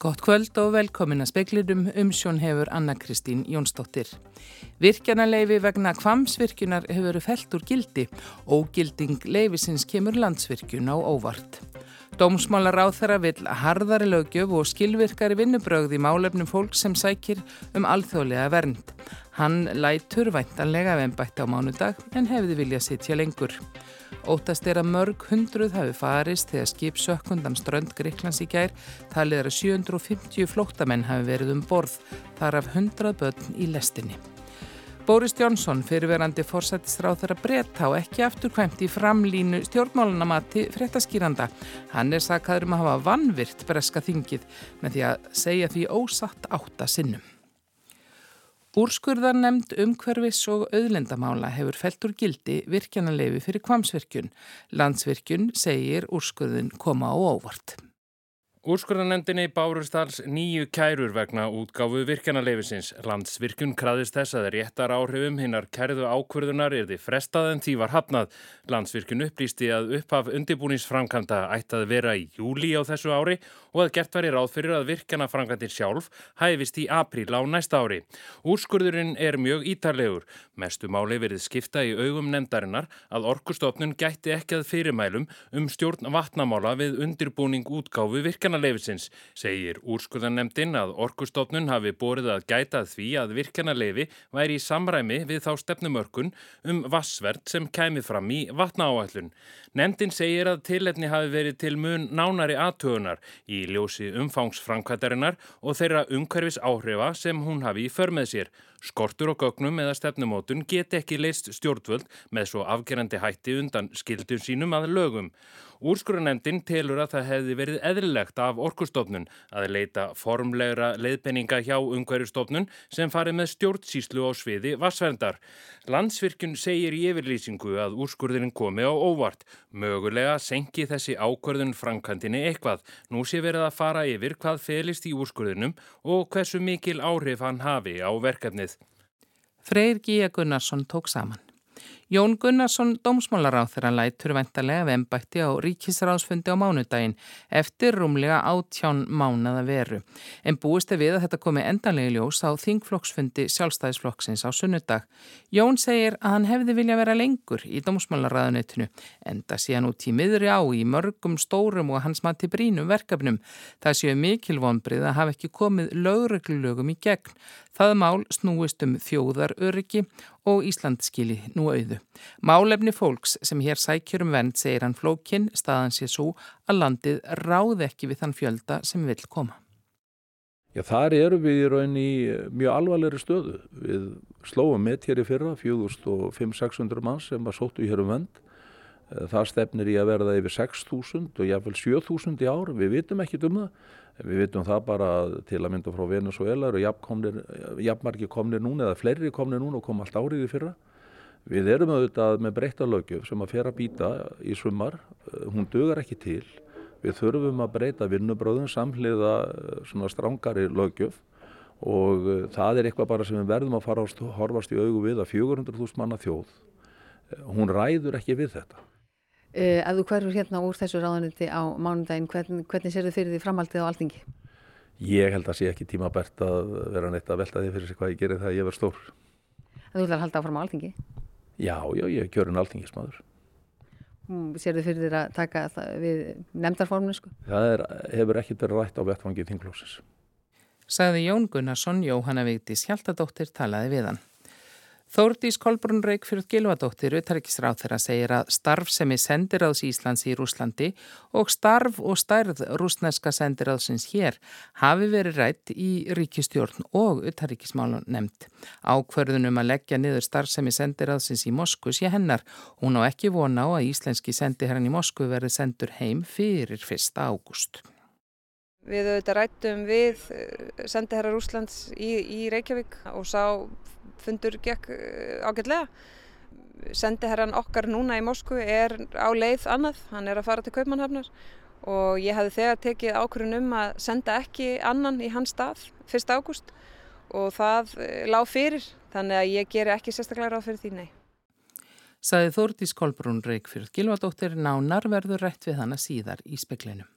Gott kvöld og velkomin að speklirum umsjón hefur Anna Kristín Jónsdóttir. Virkjanaleifi vegna kvamsvirkjunar hefur verið felt úr gildi og gilding leifisins kemur landsvirkjun á óvart. Dómsmálar á þeirra vil harðari lögjöf og skilvirkari vinnubrögð í málefnum fólk sem sækir um alþjóðlega vernd. Hann lætur væntanlega vembætti á mánudag en hefði viljað sitja lengur. Ótast er að mörg hundruð hafi farist þegar skip sökkundan strönd Greiklands í gær talið er að 750 flóttamenn hafi verið um borð, þar af 100 börn í lestinni. Boris Jónsson, fyrirverandi fórsættisráð þeirra breyta og ekki afturkvæmt í framlínu stjórnmálunamati fréttaskýranda. Hann er sakaður um að hafa vannvirt breska þingið með því að segja því ósatt átta sinnum. Úrskurðar nefnd umhverfis og auðlendamála hefur felt úr gildi virkjanaleifi fyrir kvamsvirkjun. Landsvirkjun segir úrskurðin koma á óvart. Úrskurðanendinni Bárustals nýju kærur vegna útgáfu virkjanarleifisins. Landsvirkjun kraðist þess að réttar áhrifum hinnar kærðu ákverðunar er þið frestað en því var hafnað. Landsvirkjun upplýsti að upphaf undibúningsframkanta ætti að vera í júli á þessu ári og að gert væri ráð fyrir að virkjanarframkantir sjálf hæfist í apríl á næsta ári. Úrskurðurinn er mjög ítarlegur. Mestu máli verið skipta í augum nefndarinnar að orkustofnun gætti ekki að fyrirmælum um stjórn vatnamála við undirbúning útgáfu virkjanarleifisins virkjanarleifisins segir úrskurðanemdin að orkustofnun hafi borið að gæta því að virkjanarleifi væri í samræmi við þá stefnumörkun um vassverð sem kæmi fram í vatnaáallun. Nemdin segir að tilletni hafi verið til mun nánari aðtögunar í ljósi umfangsframkvættarinnar og þeirra umhverfis áhrifa sem hún hafi í förmið sér. Skortur og gögnum eða stefnumótun get ekki leist stjórnvöld með svo afgerandi hætti undan skildum sínum að lögum. Úrskurunendin telur að það hefði verið eðlilegt af orkustofnun að leita formlegra leiðpenninga hjá umhverjustofnun sem farið með stjórnsíslu á sviði vassverndar. Landsvirkjun segir í yfirlýsingu að úrskurðurinn komi á óvart. Mögulega senki þessi ákvörðun framkantinni eitthvað. Nú sé verið að fara yfir hvað felist í úrskurðunum og hversu mikil áhrif hann hafi á verkefnið. Freyr Gíja Gunnarsson tók saman. Jón Gunnarsson, dómsmálaráð þeirra lætur ventalega vembætti á ríkisráðsfundi á mánudaginn eftir rúmlega átján mánada veru. En búist er við að þetta komi endanlegi ljós á þingflokksfundi sjálfstæðisflokksins á sunnudag. Jón segir að hann hefði vilja vera lengur í dómsmálaráðunitinu enda síðan út í miðri á í mörgum stórum og hans mati brínum verkefnum. Það séu mikilvonbrið að hafa ekki komið lögreglulögum í gegn. Það mál snúist um þjóðaröryggi og Ísland skili nú auðu. Málefni fólks sem hér sækjur um vend segir hann flókin staðan sé svo að landið ráð ekki við þann fjölda sem vil koma. Já, þar eru við í raun í mjög alvarlegri stöðu. Við slóum með hér í fyrra, 4.500-600 mann sem var sóttu hér um vend. Það stefnir í að verða yfir 6.000 og jáfnveil 7.000 í ár. Við vitum ekkit um það. Við vitum það bara til að mynda frá Venezuela og jafnmarki komnir núna eða fleiri komnir núna og kom allt árið í fyrra. Við erum auðvitað með breyttalögjöf sem að að býta í sumar. Hún dögar ekki til. Við þurfum að breyta vinnubröðum samhliða svona strángari lögjöf og það er eitthvað bara sem við verðum að fara að horfast í augu við að 400.000 manna þjóð. Hún ræður ekki við þetta. Uh, ef þú hverfur hérna úr þessu ráðaniti á mánundaginn, hvern, hvernig sér þið fyrir því framhaldið á alþingi? Ég held að sé ekki tímabært að vera neitt að velta því fyrir sig hvað ég gerir þegar ég verð stór. Að þú ætlar að halda áfram á alþingi? Já, já, ég er kjörun alþingismadur. Mm, sér þið fyrir þér að taka við nefndarforminu sko? Það er, hefur ekkert verið rætt á vettfangið þinglósins. Sagði Jón Gunnarsson, Jóhanna Vigdís Hjaltadóttir talaði við hann. Þórdís Kolbrún Reykjörð Gilvadóttir, utarrikisráð þeirra, segir að starf sem er sendiráðs Íslands í Rúslandi og starf og stærð rúsneska sendiráðsins hér hafi verið rætt í ríkistjórn og utarrikismálun nefnd. Ákverðunum að leggja niður starf sem er sendiráðsins í Moskvu sé hennar. Hún á ekki vona á að íslenski sendiherran í Moskvu verði sendur heim fyrir 1. ágúst. Við auðvitað rættum við sendiherrar Rúslands í, í Reykjavík og sá fundur gekk ágætlega. Sendiherran okkar núna í Moskvu er á leið annað, hann er að fara til Kaupmannhafnar og ég hefði þegar tekið ákvörðun um að senda ekki annan í hans stað 1. ágúst og það lág fyrir, þannig að ég ger ekki sérstaklega ráð fyrir því, nei. Saði Þórdís Kolbrún Reykjörð Gilvardóttir nánar verður rætt við hana síðar í speklinum.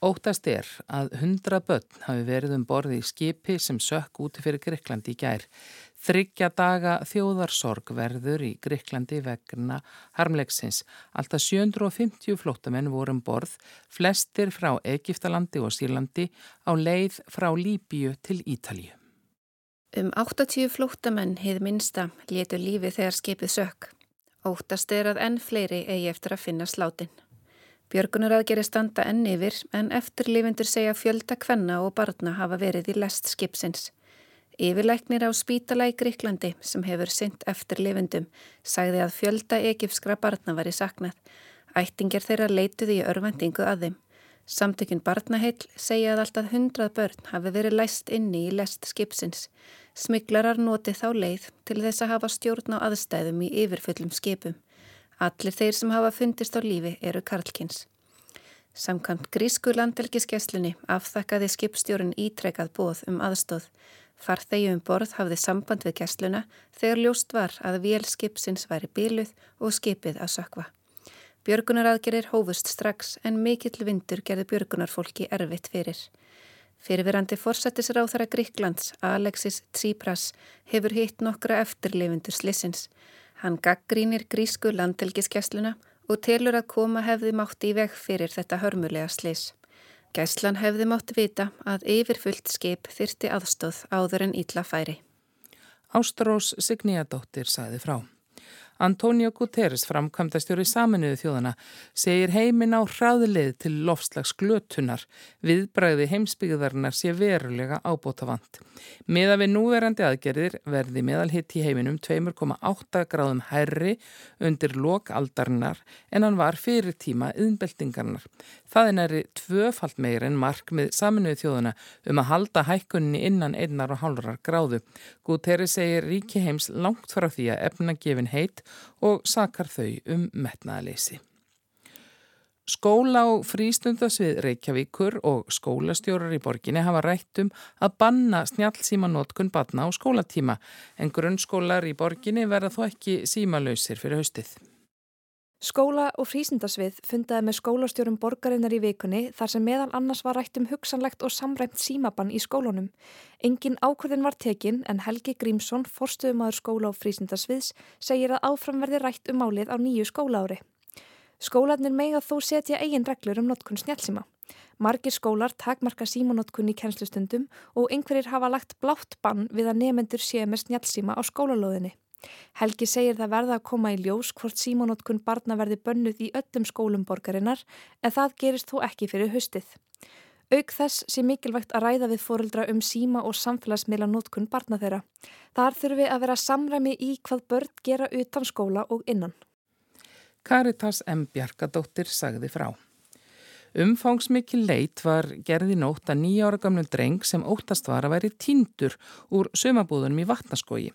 Óttast er að hundra börn hafi verið um borði í skipi sem sökk úti fyrir Greiklandi í gær. Þryggja daga þjóðarsorg verður í Greiklandi vegna harmlegsins. Alltaf 750 flótamenn voru um borð, flestir frá Egiptalandi og Sýrlandi á leið frá Líbíu til Ítalíu. Um 80 flótamenn hið minsta létu lífi þegar skipið sökk. Óttast er að enn fleiri eigi eftir að finna sláttinn. Björgunaraðgeri standa enn yfir en eftirlifindur segja fjölda kvenna og barna hafa verið í lest skipsins. Yfirleiknir á spítala í Gríklandi sem hefur synt eftirlifindum sagði að fjölda egipskra barna var í saknað. Ættingir þeirra leituði í örvendingu að þeim. Samtökun barnaheill segja að alltaf hundrað börn hafi verið læst inni í lest skipsins. Smiklarar noti þá leið til þess að hafa stjórn á aðstæðum í yfirfullum skipum. Allir þeir sem hafa fundist á lífi eru Karlkins. Samkvæmt grísku landelgiskesslunni afþakkaði skipstjórun ítrekað bóð um aðstóð. Farþegi um borð hafði samband við gessluna þegar ljóst var að vél skipsins væri bíluð og skipið að sökva. Björgunaraðgerir hófust strax en mikill vindur gerði björgunarfólki erfitt fyrir. Fyrirverandi forsættisráð þara Gríklands, Alexis Tsipras, hefur hitt nokkra eftirleifundur slissins. Hann gaggrínir grísku landtelgiskessluna og telur að koma hefði mátt í veg fyrir þetta hörmulega slis. Gæslan hefði mátt vita að yfirfullt skip þyrti aðstóð áður en ítla færi. Ástrós Signíadóttir sagði frá. Antonio Guterres, framkvæmdastjóri saminuðu þjóðana, segir heimin á hraðlið til lofslags glötunar. Viðbræði heimsbyggðarinnar sé verulega ábótavant. Meða við núverandi aðgerðir verði meðalhitt í heiminum 2,8 gráðum hærri undir lokaldarinnar en hann var fyrir tíma yðnbeltingarnar. Það er næri tvöfalt meir en markmið saminuðu þjóðana um að halda hækkunni innan einnar og hálfurar gráðu. Guterres segir ríki heims langt frá því að efna gefin heit og sakar þau um metnaðaleysi. Skóla og frístundasvið Reykjavíkur og skólastjórar í borginni hafa rætt um að banna snjálfsímanótkun batna á skólatíma en grunnskólar í borginni verða þó ekki símalöysir fyrir haustið. Skóla og frísindasvið fundaði með skólastjórum borgarinnar í vikunni þar sem meðal annars var rætt um hugsanlegt og samræmt símabann í skólunum. Engin ákvörðin var tekin en Helgi Grímsson, forstuðumadur skóla og frísindasviðs, segir að áframverði rætt um málið á nýju skólaári. Skólanir mega þó setja eigin reglur um notkun snjálfsíma. Margir skólar takmarka símanótkun í kennslustundum og einhverjir hafa lagt blátt bann við að nefendur séu með snjálfsíma á skólalóðinni. Helgi segir það verða að koma í ljós hvort símanótkun barna verði bönnuð í öllum skólum borgarinnar en það gerist þó ekki fyrir haustið. Auk þess sé mikilvægt að ræða við fóreldra um síma og samfélagsmiðla nótkun barna þeirra. Þar þurfi að vera samræmi í hvað börn gera utan skóla og innan. Karitas M. Bjarkadóttir sagði frá. Umfangsmikið leit var gerði nótt að nýja ára gamlu dreng sem óttast var að væri tindur úr sömabúðunum í vatnaskói.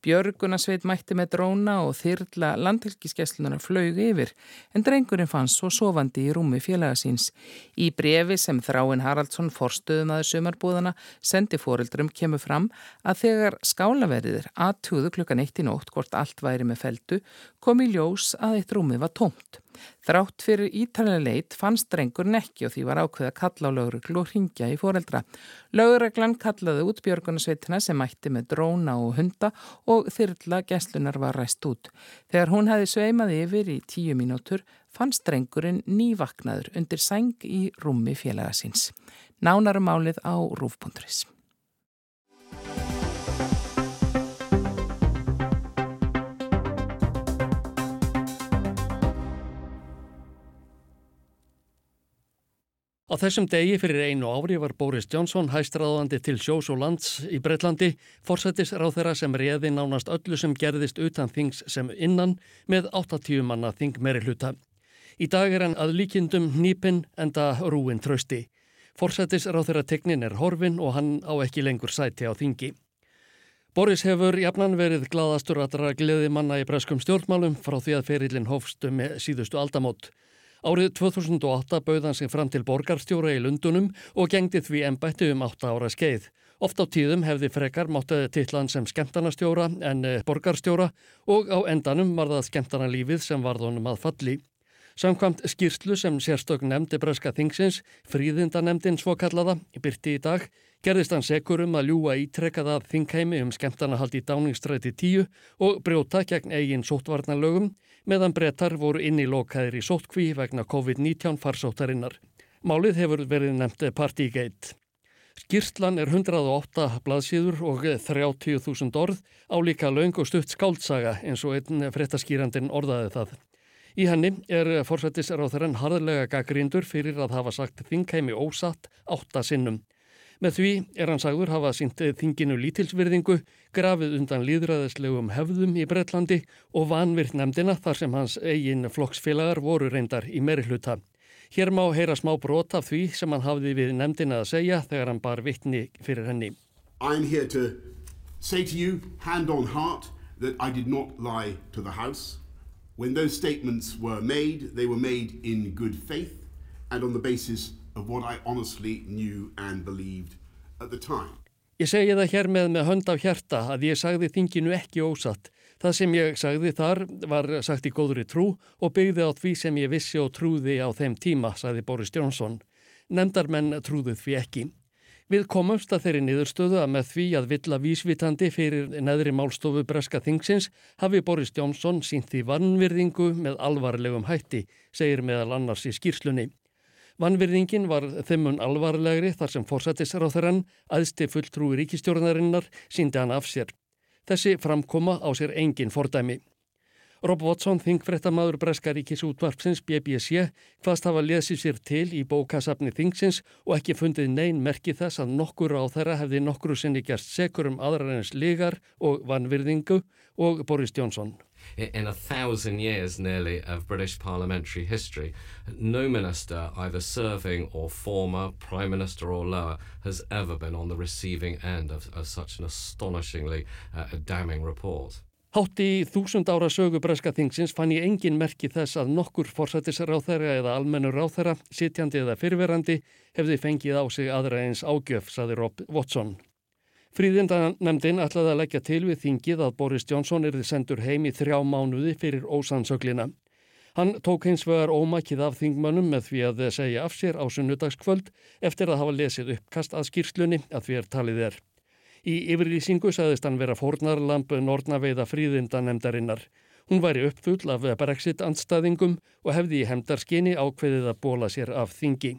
Björgunarsveit mætti með dróna og þyrla landhelgiskeslunar flög yfir en drengurinn fann svo sofandi í rúmi félagasíns. Í brefi sem Þráin Haraldsson forstuðum aður sömarbúðana sendi fóreldrum kemur fram að þegar skálaverðir aðtúðu klukkan eitt í nótt hvort allt væri með feldu kom í ljós að eitt rúmi var tómt. Þrátt fyrir ítalega leit fannst drengurinn ekki og því var ákveð að kalla á lögreglu og ringja í foreldra. Lögreglan kallaði út björgunarsveitina sem mætti með dróna og hunda og þyrla gæslunar var ræst út. Þegar hún hefði sveimað yfir í tíu mínútur fannst drengurinn nývaknaður undir sæng í rúmi félagasins. Nánarum málið á rúfbundris. Á þessum degi fyrir einu ári var Boris Johnson hæstraðandi til sjós og lands í Breitlandi, forsættis ráð þeirra sem reði nánast öllu sem gerðist utan þings sem innan með 80 manna þing meiri hluta. Í dag er hann að líkindum nýpinn enda rúin trösti. Forsættis ráð þeirra tegnin er horfin og hann á ekki lengur sæti á þingi. Boris hefur jafnan verið gladastur að dra gleði manna í breskum stjórnmálum frá því að ferillin hófstu með síðustu aldamót. Árið 2008 bauð hann sig fram til borgarstjóra í Lundunum og gengdi því ennbætti um 8 ára skeið. Oft á tíðum hefði frekar máttaði tillan sem skemmtarnastjóra en eh, borgarstjóra og á endanum var það skemmtarnalífið sem varð honum að falli. Samkvamt skýrslu sem sérstök nefndi breska þingsins, fríðindanemndin svokallaða, byrti í dag, gerðist hann sekur um að ljúa ítrekkaða þingheimi um skemmtanahaldi í dáningstræti 10 og brjóta gegn eigin sóttvarnalögum meðan brettar voru inn í lokaðir í sóttkví vegna COVID-19 farsóttarinnar. Málið hefur verið nefndi Partygate. Skýrslan er 108 blaðsíður og 30.000 orð álíka laung og stutt skáltsaga eins og einn frettaskýrandin orðaði það. Í henni er forsættisráþarann harðlega gaggrindur fyrir að hafa sagt þingheimi ósatt átta sinnum. Með því er hann sagður hafa sínt þinginu lítilsvirðingu, grafið undan líðræðislegum hefðum í Breitlandi og vanvirt nefndina þar sem hans eigin flokksfélagar voru reyndar í meiri hluta. Hér má heyra smá brot af því sem hann hafði við nefndina að segja þegar hann bar vittni fyrir henni. I'm here to say to you, hand on heart, that I did not lie to the House. When those statements were made, they were made in good faith and on the basis of what I honestly knew and believed at the time. Ég segi það hér með með hönd af hjarta að ég sagði þinginu ekki ósatt. Það sem ég sagði þar var sagt í góðri trú og byggði á því sem ég vissi og trúði á þeim tíma, sagði Boris Jónsson. Nemndarmenn trúðuð því ekki. Við komumst að þeirri niðurstöðu að með því að villa vísvitandi fyrir neðri málstofu Breska Þingsins hafi Boris Jónsson sínt því vannvirðingu með alvarlegum hætti, segir meðal annars í skýrslunni. Vannvirðingin var þeimun alvarlegri þar sem forsættisráþarann, aðsti fulltrúi ríkistjórnarinnar, síndi hann af sér. Þessi framkoma á sér engin fordæmi. Rob Watson, þingfrettamæður Breskaríkis útvarpsins BBC, hvaðst hafa lesið sér til í bókasafni þingsins og ekki fundið neyn merki þess að nokkur á þeirra hefði nokkru sinni gerst sekur um aðræðins ligar og vannvirðingu og Boris Johnson. In a thousand years nearly of British parliamentary history, no minister, either serving or former, prime minister or lower, has ever been on the receiving end of, of such an astonishingly uh, damning report. Hátt í þúsund ára sögu breska þingsins fann ég engin merki þess að nokkur forsættisráþæra eða almennur ráþæra, sitjandi eða fyrverandi, hefði fengið á sig aðra eins ágjöf, saði Rob Watson. Fríðindanemdin ætlaði að leggja til við þingið að Boris Johnson erði sendur heim í þrjá mánuði fyrir ósansöglina. Hann tók hins vegar ómakið af þingmönnum með því að segja af sér á sunnudagskvöld eftir að hafa lesið uppkast að skýrslunni að því er talið er. Í yfirlýsingu saðist hann vera fórnarlamp Nornaveiða fríðindanemdarinnar. Hún væri uppfull af Brexit-andstaðingum og hefði í hemdarskinni ákveðið að bóla sér af þingi.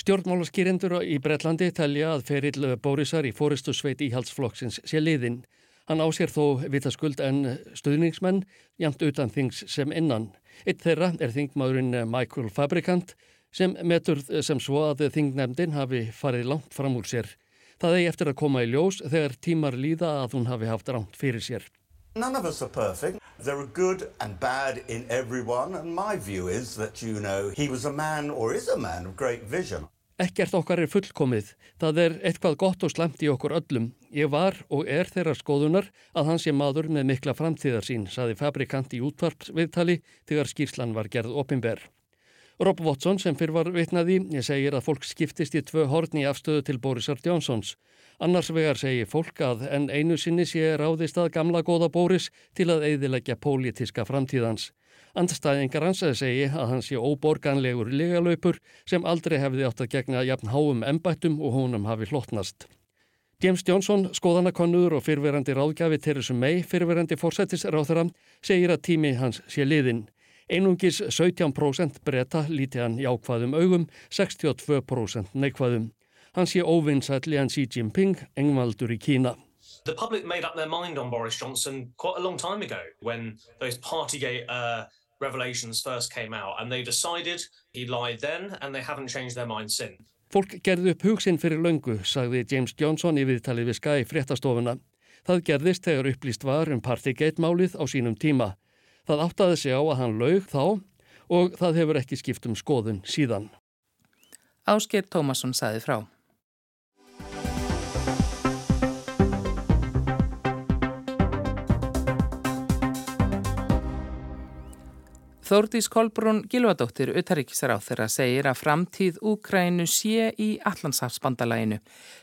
Stjórnmálaskýrendur í Breitlandi telja að ferill Bórisar í fóristu sveit íhaldsflokksins sé liðinn. Hann á sér þó vitaskuld en stuðningsmenn jæmt utan þings sem innan. Eitt þeirra er þingmaðurinn Michael Fabrikant sem metur sem svo að þingnefndin hafi farið langt fram úr sér. Það eigi eftir að koma í ljós þegar tímar líða að hún hafi haft ránt fyrir sér. None of us are perfect. There are good and bad in everyone and my view is that, you know, he was a man or is a man of great vision. Ekkert okkar er fullkomið. Það er eitthvað gott og slemt í okkur öllum. Ég var og er þeirra skoðunar að hans sé maður með mikla framtíðarsín, saði fabrikant í útvarpsviðtali þegar skýrslan var gerð opimber. Rob Watson sem fyrr var vitnaði segir að fólk skiptist í tvö horn í afstöðu til Borisar Johnsons. Annars vegar segir fólk að en einu sinni sé ráðist að gamla góða Boris til að eidilegja pólitiska framtíðans. Andstæðingar hans segi að hann sé óborganlegur ligalöpur sem aldrei hefði átt að gegna jafn háum embættum og honum hafi hlottnast. James Johnson, skoðanakonnuður og fyrverandi ráðgjafi Theresa May, fyrverandi fórsættisráþara, segir að tími hans sé liðinn. Einungis 17% breyta líti hann í ákvaðum augum, 62% neikvaðum. Hann sé óvinnsætli hann Xi Jinping, engvaldur í Kína. The public made up their mind on Boris Johnson quite a long time ago when those Partygate uh, revelations first came out and they decided he lied then and they haven't changed their mind since. Fólk gerði upp hugsin fyrir löngu, sagði James Johnson í viðtalið við Sky fréttastofuna. Það gerðist þegar upplýst var um Partygate málið á sínum tíma. Það áttaði sig á að hann laug þá og það hefur ekki skipt um skoðun síðan. Ásker Tómasson saði frá. Þórdís Kolbrún Gilvadóttir, utaríkisar á þeirra, segir að framtíð Úkrænu sé í Allandsafsbandalæginu.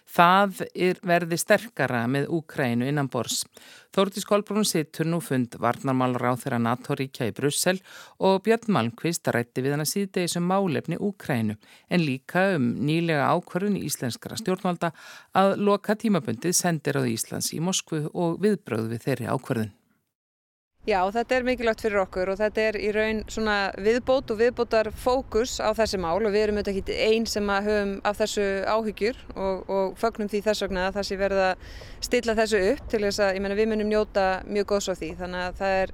Það er verði sterkara með Úkrænu innan bors. Þórtís Kolbrún sittur nú fund varnarmálur á þeirra NATO-ríkja í Brussel og Björn Malmqvist rætti við hann að síðdegi sem málefni Úkrænu en líka um nýlega ákvarðun í íslenskara stjórnvalda að loka tímabundið sendir á Íslands í Moskvu og viðbröð við þeirri ákvarðun. Já, þetta er mikilvægt fyrir okkur og þetta er í raun svona viðbót og viðbótar fókus á þessi mál og við erum auðvitað ekki einn sem að höfum af þessu áhyggjur og, og fögnum því þess vegna að það sé verið að stilla þessu upp til þess að, ég menna, við munum njóta mjög góðs á því þannig að það er,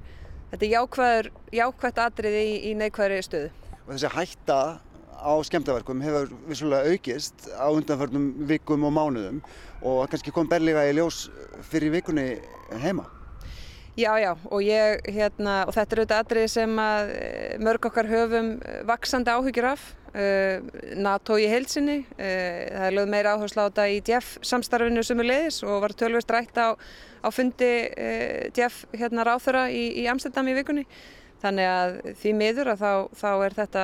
þetta er jákvæður, jákvætt atriði í, í neikvæðri stöðu. Og þessi hætta á skemmtaverkum hefur vissulega aukist á undanförnum vikum og mánuðum og kannski kom berlega í ljós fyrir vikunni heima. Já, já, og, ég, hérna, og þetta er auðvitað atrið sem að eh, mörg okkar höfum eh, vaksandi áhyggjur af, uh, NATO í heilsinni, það er lögð meira áherslu á þetta í DF samstarfinu sumulegis og var tölvist rætt á, á fundi DF hérna ráþöra í, í Amsterdam í vikunni. Þannig að því miður að þá, þá er þetta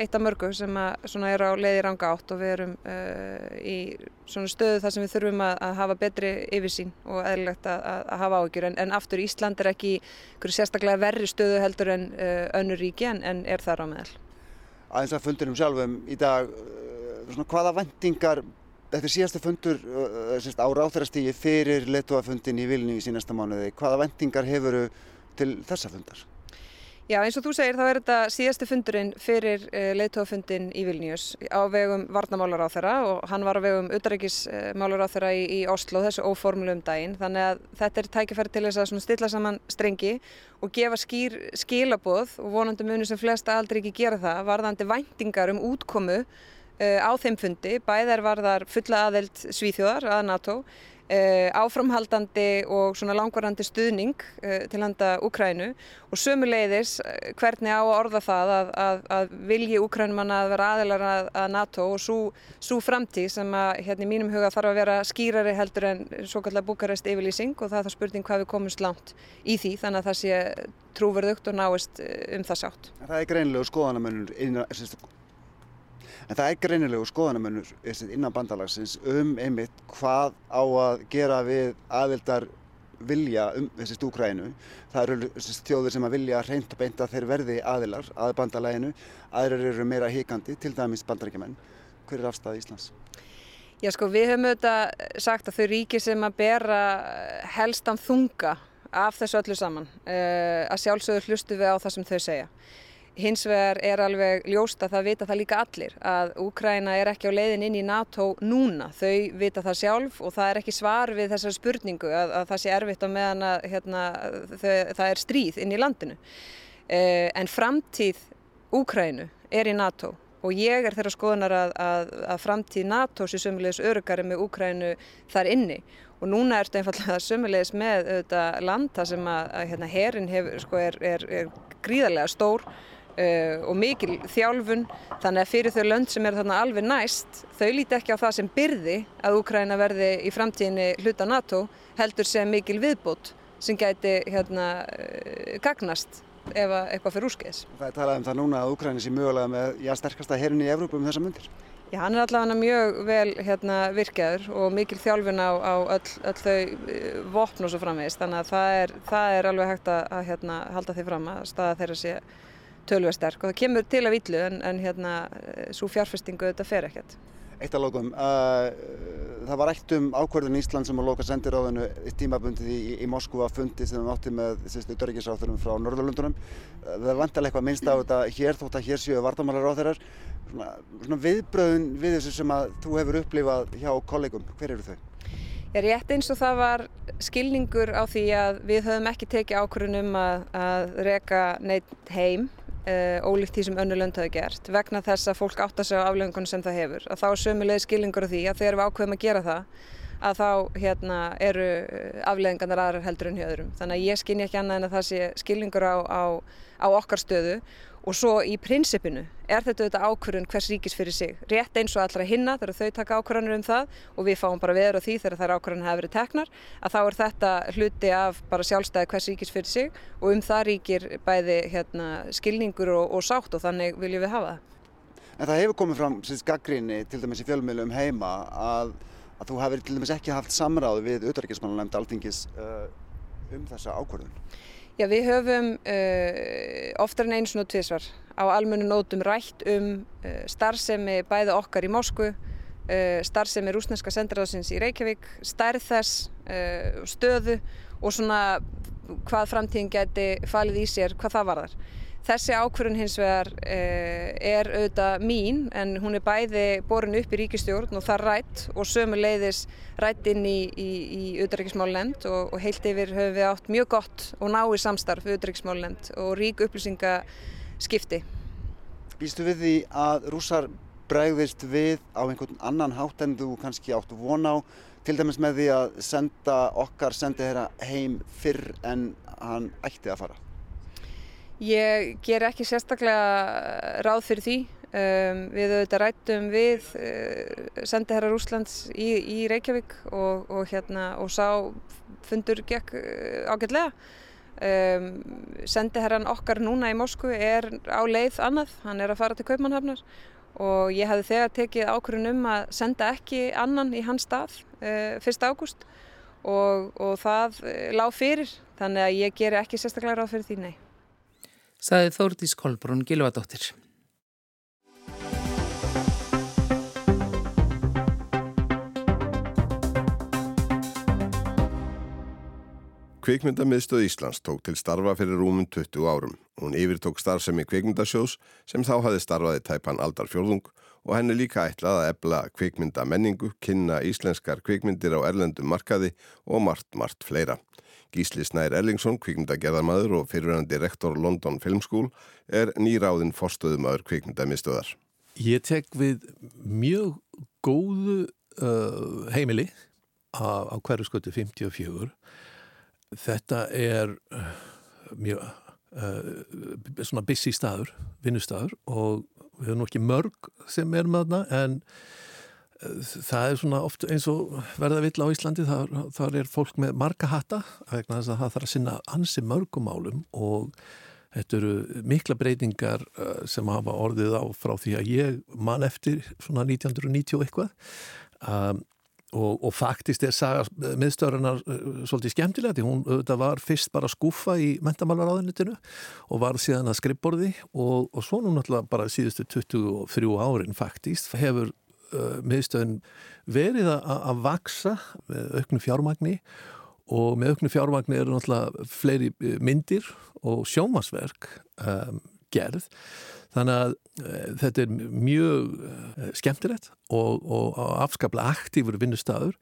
eitt af mörgu sem er á leiði ranga átt og við erum uh, í stöðu þar sem við þurfum að, að hafa betri yfirsýn og eðlilegt að, að hafa áhyggjur. En, en aftur Ísland er ekki sérstaklega verri stöðu heldur en uh, önnur ríki en, en er þar á meðal. Aðeins að fundinum sjálfum í dag, uh, svona, hvaða vendingar, þetta er síðastu fundur uh, á ráþærastígi fyrir letuafundin í Vilni í sínasta mánuði, hvaða vendingar hefuru til þessa fundar? Já eins og þú segir þá er þetta síðasti fundurinn fyrir eh, leiðtóðafundin í Vilnius á vegum varnamálar á þeirra og hann var á vegum utarrikismálar á þeirra í, í Oslo þessu óformulum daginn. Þannig að þetta er tækifæri til þess að stilla saman strengi og gefa skýr skilaboð og vonandi muni sem flesta aldrei ekki gera það varðandi væntingar um útkomu á þeim fundi bæðar varðar fulla aðeld svíþjóðar að NATO Uh, áframhaldandi og langvarandi stuðning uh, til handa Úkrænu og sömuleiðis hvernig á að orða það að, að, að vilji Úkrænumanna að vera aðeinar að, að NATO og svo framtíð sem að hérna í mínum huga þarf að vera skýrari heldur en svo kallar Búkarest yfirlýsing og það er það spurning hvað við komumst langt í því þannig að það sé trúverðugt og náist um það sátt. Það er greinlegu skoðanamönnur En það er greinilegu skoðanamönnur innan bandalagsins um einmitt hvað á að gera við aðildar vilja um þessi stúkrænu. Það eru þjóðir sem að vilja reynd og beint að þeir verði aðilar að bandalaginu. Aðrir eru meira híkandi, til dæmis bandarækjumenn. Hver er afstæði Íslands? Já sko við höfum auðvitað sagt að þau ríki sem að bera helstan þunga af þessu öllu saman. Að sjálfsögur hlustu við á það sem þau segja. Hins vegar er alveg ljóst að það vita það líka allir að Úkræna er ekki á leiðin inn í NATO núna. Þau vita það sjálf og það er ekki svar við þessar spurningu að, að það sé erfitt á meðan að hérna, þau, það er stríð inn í landinu. Eh, en framtíð Úkrænu er í NATO og ég er þeirra skoðunar að, að, að framtíð NATO sé sömulegis örugari með Úkrænu þar inni og núna ertu einfallega sömulegis með auðvitað, land þar sem að hérna, herin hefur, sko, er, er, er gríðarlega stór og mikil þjálfun þannig að fyrir þau lönd sem er þarna alveg næst þau líti ekki á það sem byrði að Úkræna verði í framtíðinni hluta NATO heldur sem mikil viðbót sem gæti hérna uh, gagnast ef eitthvað fyrir úrskeiðis. Það er talað um það núna að Úkræni sé mögulega með já, sterkasta herin í Evrópu um þessa myndir. Já, hann er allavega mjög vel hérna, virkjaður og mikil þjálfun á, á öll, öll þau uh, vopn og svo framvegist þannig að það er, það er alveg hægt að, að hérna, halda því fram að staða þeirra sé tölver sterk og það kemur til að villu en, en hérna, svo fjárfestingu þetta fer ekkert. Eitt að lókum, uh, það var eitt um ákverðin Ísland sem að loka sendiráðinu í tímabundið í, í Moskú að fundi sem við átti með dörgisáþurum frá Norðurlundunum. Uh, það er vantilega eitthvað minnst á þetta hér þótt að hér séu vartamálaráþeirar. Svona, svona viðbröðun við þessu sem að þú hefur upplifað hjá kollegum, hver eru þau? Ég er rétt eins og það var skilningur á því að við höfum ekki tekið ákvörðunum að, að reka neitt heim Uh, ólíkt því sem önnulönd hafi gert vegna þess að fólk átta sig á aflegungunum sem það hefur að þá er sömulegð skilningur af því að þegar við ákveðum að gera það að þá hérna, eru afleðingarnar aðrar heldur en hjá öðrum. Þannig að ég skinn ekki annað en að það sé skilningur á, á, á okkar stöðu og svo í prinsipinu er þetta auðvitað ákvörðun hvers ríkis fyrir sig. Rétt eins og allra hinna þegar þau taka ákvörðanir um það og við fáum bara veður á því þegar þær ákvörðanir hafa verið teknar að þá er þetta hluti af bara sjálfstæði hvers ríkis fyrir sig og um það ríkir bæði hérna, skilningur og, og sátt og þannig viljum við hafa það. En það hefur komið fram gaggrinni til dæmis í fjölmiðlum heima að, að þú hefur til dæmis ekki haft samráð við auðverkismannulegnd altingis uh, um þessa ákvörðun. Já, við höfum uh, oftar en eins og tviðsvar á almennu nótum rætt um uh, starfsemi bæði okkar í Moskvu, uh, starfsemi rúsneska sendiráðsins í Reykjavík, stærð þess, stöðu og svona hvað framtíðin geti falið í sér, hvað það varðar. Þessi ákvörðun hins vegar eh, er auðvitað mín en hún er bæði borin upp í ríkistjórn og það rætt og sömu leiðis rætt inn í, í, í auðvitaðrækismálulend og, og heilt yfir höfum við átt mjög gott og náið samstarf auðvitaðrækismálulend og rík upplýsingaskipti. Býstu við því að rúsar bregðist við á einhvern annan hátt en þú kannski áttu von á til dæmis með því að senda okkar sendi þeirra heim fyrr en hann ætti að fara? Ég ger ekki sérstaklega ráð fyrir því. Um, við auðvitað rættum við uh, sendiherra Rúslands í, í Reykjavík og, og, hérna, og sá fundur gekk uh, ágætlega. Um, sendiherran okkar núna í Moskvu er á leið annað, hann er að fara til Kaupmannhafnar og ég hefði þegar tekið ákvörðun um að senda ekki annan í hans stað uh, 1. ágúst og, og það lág fyrir þannig að ég ger ekki sérstaklega ráð fyrir því nei saði Þórdís Kolbrún Gilvadóttir. Kvikmyndamiðstöð Íslands tók til starfa fyrir rúmum 20 árum. Hún yfirtók starfsemi kvikmyndasjós sem þá hafði starfaði tæpan aldar fjörðung og henni líka ætlað að ebla kvikmyndamenningu, kynna íslenskar kvikmyndir á erlendum markaði og margt, margt fleira. Gísli Snær Erlingsson, kvikmyndagerðarmadur og fyrirverandi rektor London Film School er nýráðinn forstöðumadur kvikmyndamistöðar. Ég tek við mjög góðu uh, heimili á, á hverju skötu 54. Þetta er uh, mjög uh, svona busy staður, vinnustadur og við höfum ekki mörg sem er með þarna en það er svona oft eins og verða vill á Íslandi þar, þar er fólk með marga hatta vegna þess að það þarf að sinna ansi mörgumálum og þetta eru mikla breytingar uh, sem hafa orðið á frá því að ég man eftir svona 1990 eitthvað. Um, og, og faktist er saga miðstöðurinnar uh, svolítið skemmtilega því hún auðvitað var fyrst bara skúfa í mentamálaráðunitinu og var síðan að skrippborði og, og svo nú náttúrulega bara síðustu 23 árin faktist hefur uh, miðstöðin verið að, að vaksa með auknu fjármagni og með auknu fjármagni eru náttúrulega fleiri uh, myndir og sjómasverk um, gerð. Þannig að uh, þetta er mjög uh, skemmtilegt og, og afskaplega aktífur vinnustafur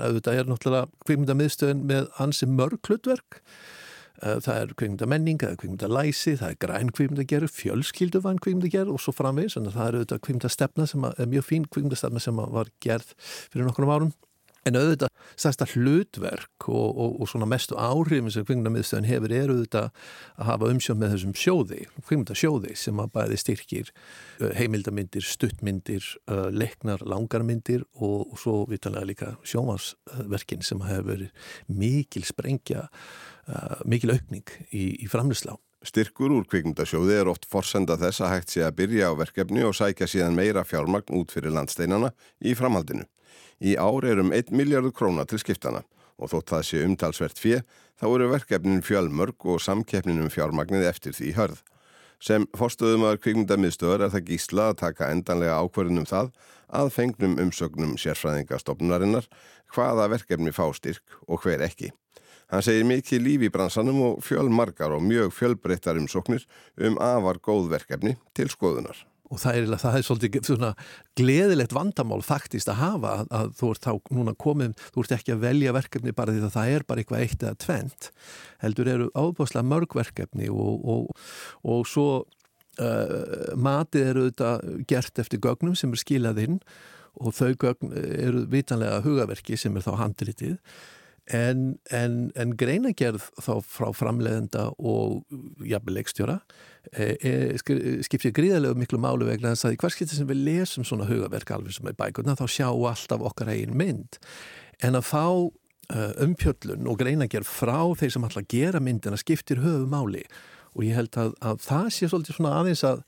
þetta er náttúrulega kvikmyndamiðstöðin með ansi mörg hlutverk. Eh, það er kvikmyndamenning, það er kvikmyndalæsi, það er græn kvikmyndagerð, fjölskylduvann kvikmyndagerð og svo framvegis, en það er auðvitað kvikmyndastefna sem er mjög fín kvikmyndastefna sem var gerð fyrir nokkurnu árum. En auðvitað stærsta hlutverk og, og, og svona mestu áhrifin sem kvikmyndamiðstöðin hefur er auðvitað að hafa umsjón með þessum sjóði, kvikmyndasjóði sem að bæði styrkir heimildamindir, stuttmyndir, leiknar, langarmyndir og, og svo vitanlega líka sjómasverkin sem hefur mikil sprengja mikil aukning í, í framlýslá. Styrkur úr kvikmyndasjóði er oft forsenda þess að hægt sé að byrja á verkefni og sækja síðan meira fjármagn út fyrir landsteinana í framhaldinu. Í ár er um 1 miljardur króna til skiptana og þótt það sé umtalsvert fjö þá eru verkefnin fjölmörg og samkeppnin um fjármagnið eftir því hörð. Sem forstöðumöður kvikmyndamiðstöður er það gísla að taka endanlega ákverðunum það að fengnum umsögnum sérfræðingastofnunarinnar hvaða verkefni fá styrk og hver ekki. Hann segir mikið líf í bransanum og fjölmargar og mjög fjölbreyttar umsóknir um afar góð verkefni til skoðunar. Og það er, það er svolítið svona gleðilegt vandamál faktist að hafa að, þú ert þá núna komið, þú ert ekki að velja verkefni bara því að það er bara eitthvað eitt eða tvent. Heldur eru ábúrslega mörg verkefni og, og, og svo uh, matið eru þetta gert eftir gögnum sem er skilað inn og þau gögn eru vitanlega hugaverki sem er þá handritið en, en, en greinagerð þá frá framleiðenda og jafnvel leikstjóra e, e, skiptir gríðarlega miklu málu vegna þess að í hverskipti sem við lesum svona hugaverk alveg sem er bækurna þá sjá alltaf okkar eigin mynd. En að fá uh, umpjöllun og greinagerð frá þeir sem alltaf gera myndina skiptir höfu máli og ég held að, að það sé svolítið svona aðeins að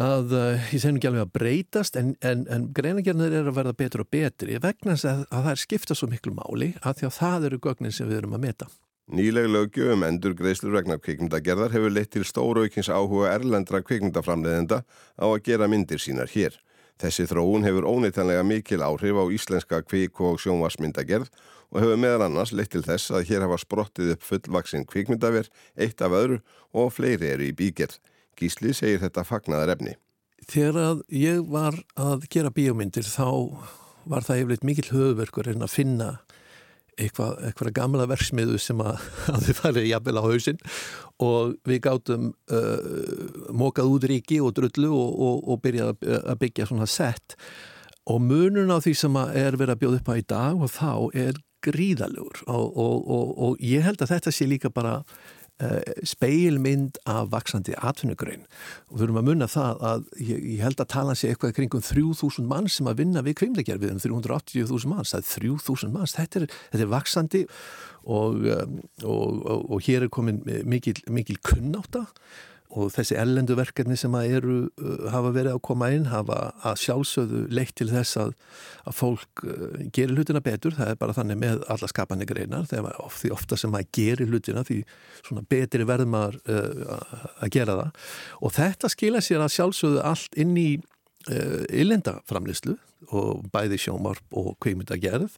að uh, ég segjum ekki alveg að breytast en, en, en greinagerðinir er að verða betur og betri vegna að, að það er skipta svo miklu máli að því að það eru gögnin sem við erum að meta. Nýleg lögjöfum endur greiðslur vegna kvikmyndagerðar hefur leitt til stóraukins áhuga erlendra kvikmyndaframleðenda á að gera myndir sínar hér. Þessi þróun hefur óneitanlega mikil áhrif á íslenska kvik- og sjónvarsmyndagerð og hefur meðal annars leitt til þess að hér hafa sprottið upp fullvaksinn kvikmyndaver, eitt af öðru og fleiri eru í bígerð. Gísli segir þetta fagnaðar efni. Þegar að ég var að gera bíómyndir þá var það yfirleitt mikil höfverkur en að finna eitthvað, eitthvað gamla verksmiðu sem að, að þið farið jafnvel á hausinn. Og við gáttum uh, mókað út ríki og drullu og, og, og byrjað að byggja svona sett. Og munun á því sem er verið að bjóða upp á í dag og þá er gríðalugur og, og ég held að þetta sé líka bara speilmynd af vaksandi atvinnugröin og erum að munna það að ég, ég held að tala sér eitthvað kringum 3000 mann sem að vinna við kvimleikjar við um 380.000 manns, það er 3000 manns. Þetta er, þetta er vaksandi og, um, og, og, og hér er komin mikil, mikil kunnáta og þessi ellendu verkefni sem að eru uh, hafa verið að koma inn hafa að sjálfsögðu leitt til þess að, að fólk uh, gerir hlutina betur. Það er bara þannig með alla skapanir greinar því ofta sem að gerir hlutina því svona betri verðmar uh, að gera það. Og þetta skila sér að sjálfsögðu allt inn í uh, illendaframlislu og bæði sjómarp og kveimitagerð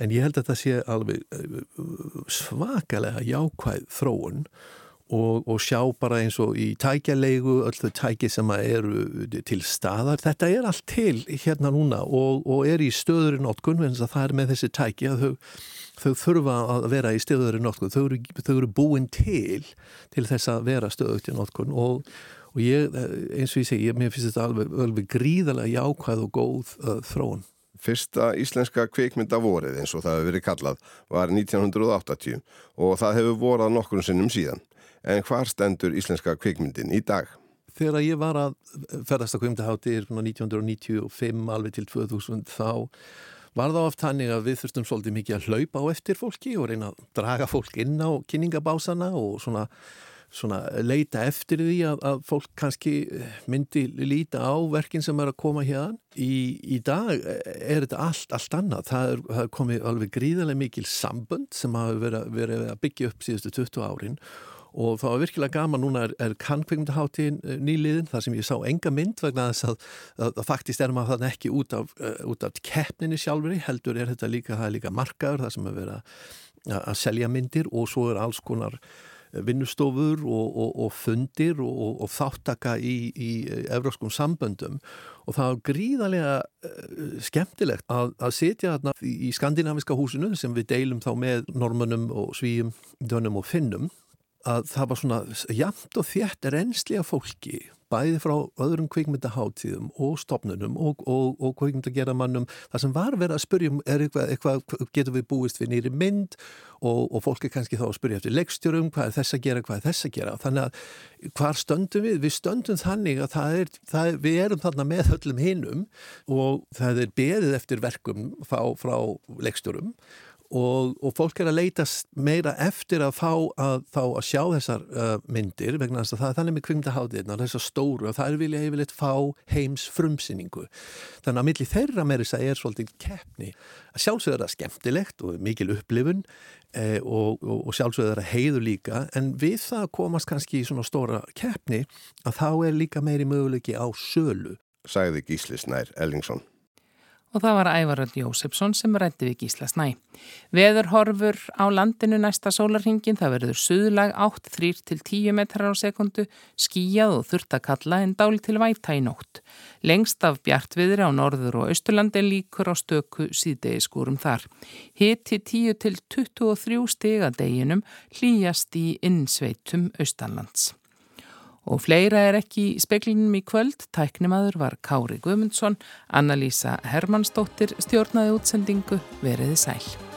en ég held að það sé alveg uh, svakalega jákvæð þróun og, og sjá bara eins og í tækjalegu öll þau tæki sem eru til staðar, þetta er allt til hérna núna og, og er í stöðurinn notkun, en það er með þessi tæki að þau, þau þurfa að vera í stöðurinn notkun, þau eru, þau eru búin til til þess að vera stöðugt í notkun og, og ég, eins og ég segi, mér finnst þetta alveg, alveg gríðarlega jákvæð og góð uh, þróun. Fyrsta íslenska kveikmynda vorið eins og það hefur verið kallað var 1980 og það hefur vorað nokkur sinnum síðan en hvar stendur íslenska kvikmyndin í dag? Þegar ég var að ferðast að kvikmyndahátti 1995 alveg til 2000 þá var það oft hannig að við þurftum svolítið mikið að hlaupa á eftir fólki og reyna að draga fólk inn á kynningabásana og svona, svona leita eftir því að, að fólk kannski myndi líta á verkin sem er að koma hérna. Í, í dag er þetta allt, allt annað. Það er, það er komið alveg gríðarlega mikil sambönd sem hafa verið, verið að byggja upp síðustu 20 árin og það var virkilega gaman, núna er, er kannkveikmyndaháttíðin eh, nýliðin þar sem ég sá enga mynd vegna þess að, að, að faktist er maður þannig ekki út af, uh, út af keppninni sjálfur heldur er þetta líka, er líka markaður það sem er verið að, að selja myndir og svo er alls konar eh, vinnustofur og, og, og fundir og, og þáttaka í, í evróskum samböndum. Og það er gríðarlega skemmtilegt að, að setja þarna í skandinaviska húsinu sem við deilum þá með normunum og svíum, dönum og finnum að það var svona jamt og þjætt reynsli af fólki bæði frá öðrum kvikmyndaháttíðum og stopnunum og, og, og kvikmyndageramannum það sem var verið að spyrjum er eitthvað, eitthvað getur við búist við nýri mynd? Og, og fólk er kannski þá að spyrja eftir leikstjórum hvað er þess að gera, hvað er þess að gera? Þannig að hvar stöndum við? Við stöndum þannig að það er, það er við erum þarna með öllum hinnum og það er beðið eftir verkum frá, frá leikstjórum og, og fólk er að leitast meira eftir að fá að, fá að sjá þessar uh, myndir vegna þess að það er þannig með kvimdaháðirna, þessar stóru og það er vilja yfirleitt fá heims frumsýningu. Þannig að millir þeirra með þess að er svolítið keppni. Sjálfsögur er það skemmtilegt og mikil upplifun eh, og, og, og sjálfsögur er það heiður líka en við það komast kannski í svona stóra keppni að þá er líka meiri möguleiki á sölu. Sæði Gísli Snær Ellingsson og það var Ævaröld Jósefsson sem rætti við Gísla Snæ. Veður horfur á landinu næsta sólarhingin, það verður suðlag 8-3-10 metrar á sekundu, skíjað og þurftakalla en dáli til væta í nótt. Lengst af bjartviðri á norður og austurlandi líkur á stöku síðdegiskúrum þar. Hitti 10-23 stigadeginum hlýjast í innsveitum austanlands. Og fleira er ekki í speklinum í kvöld. Tæknimaður var Kári Guðmundsson, Anna-Lísa Hermannsdóttir stjórnaði útsendingu, veriði sæl.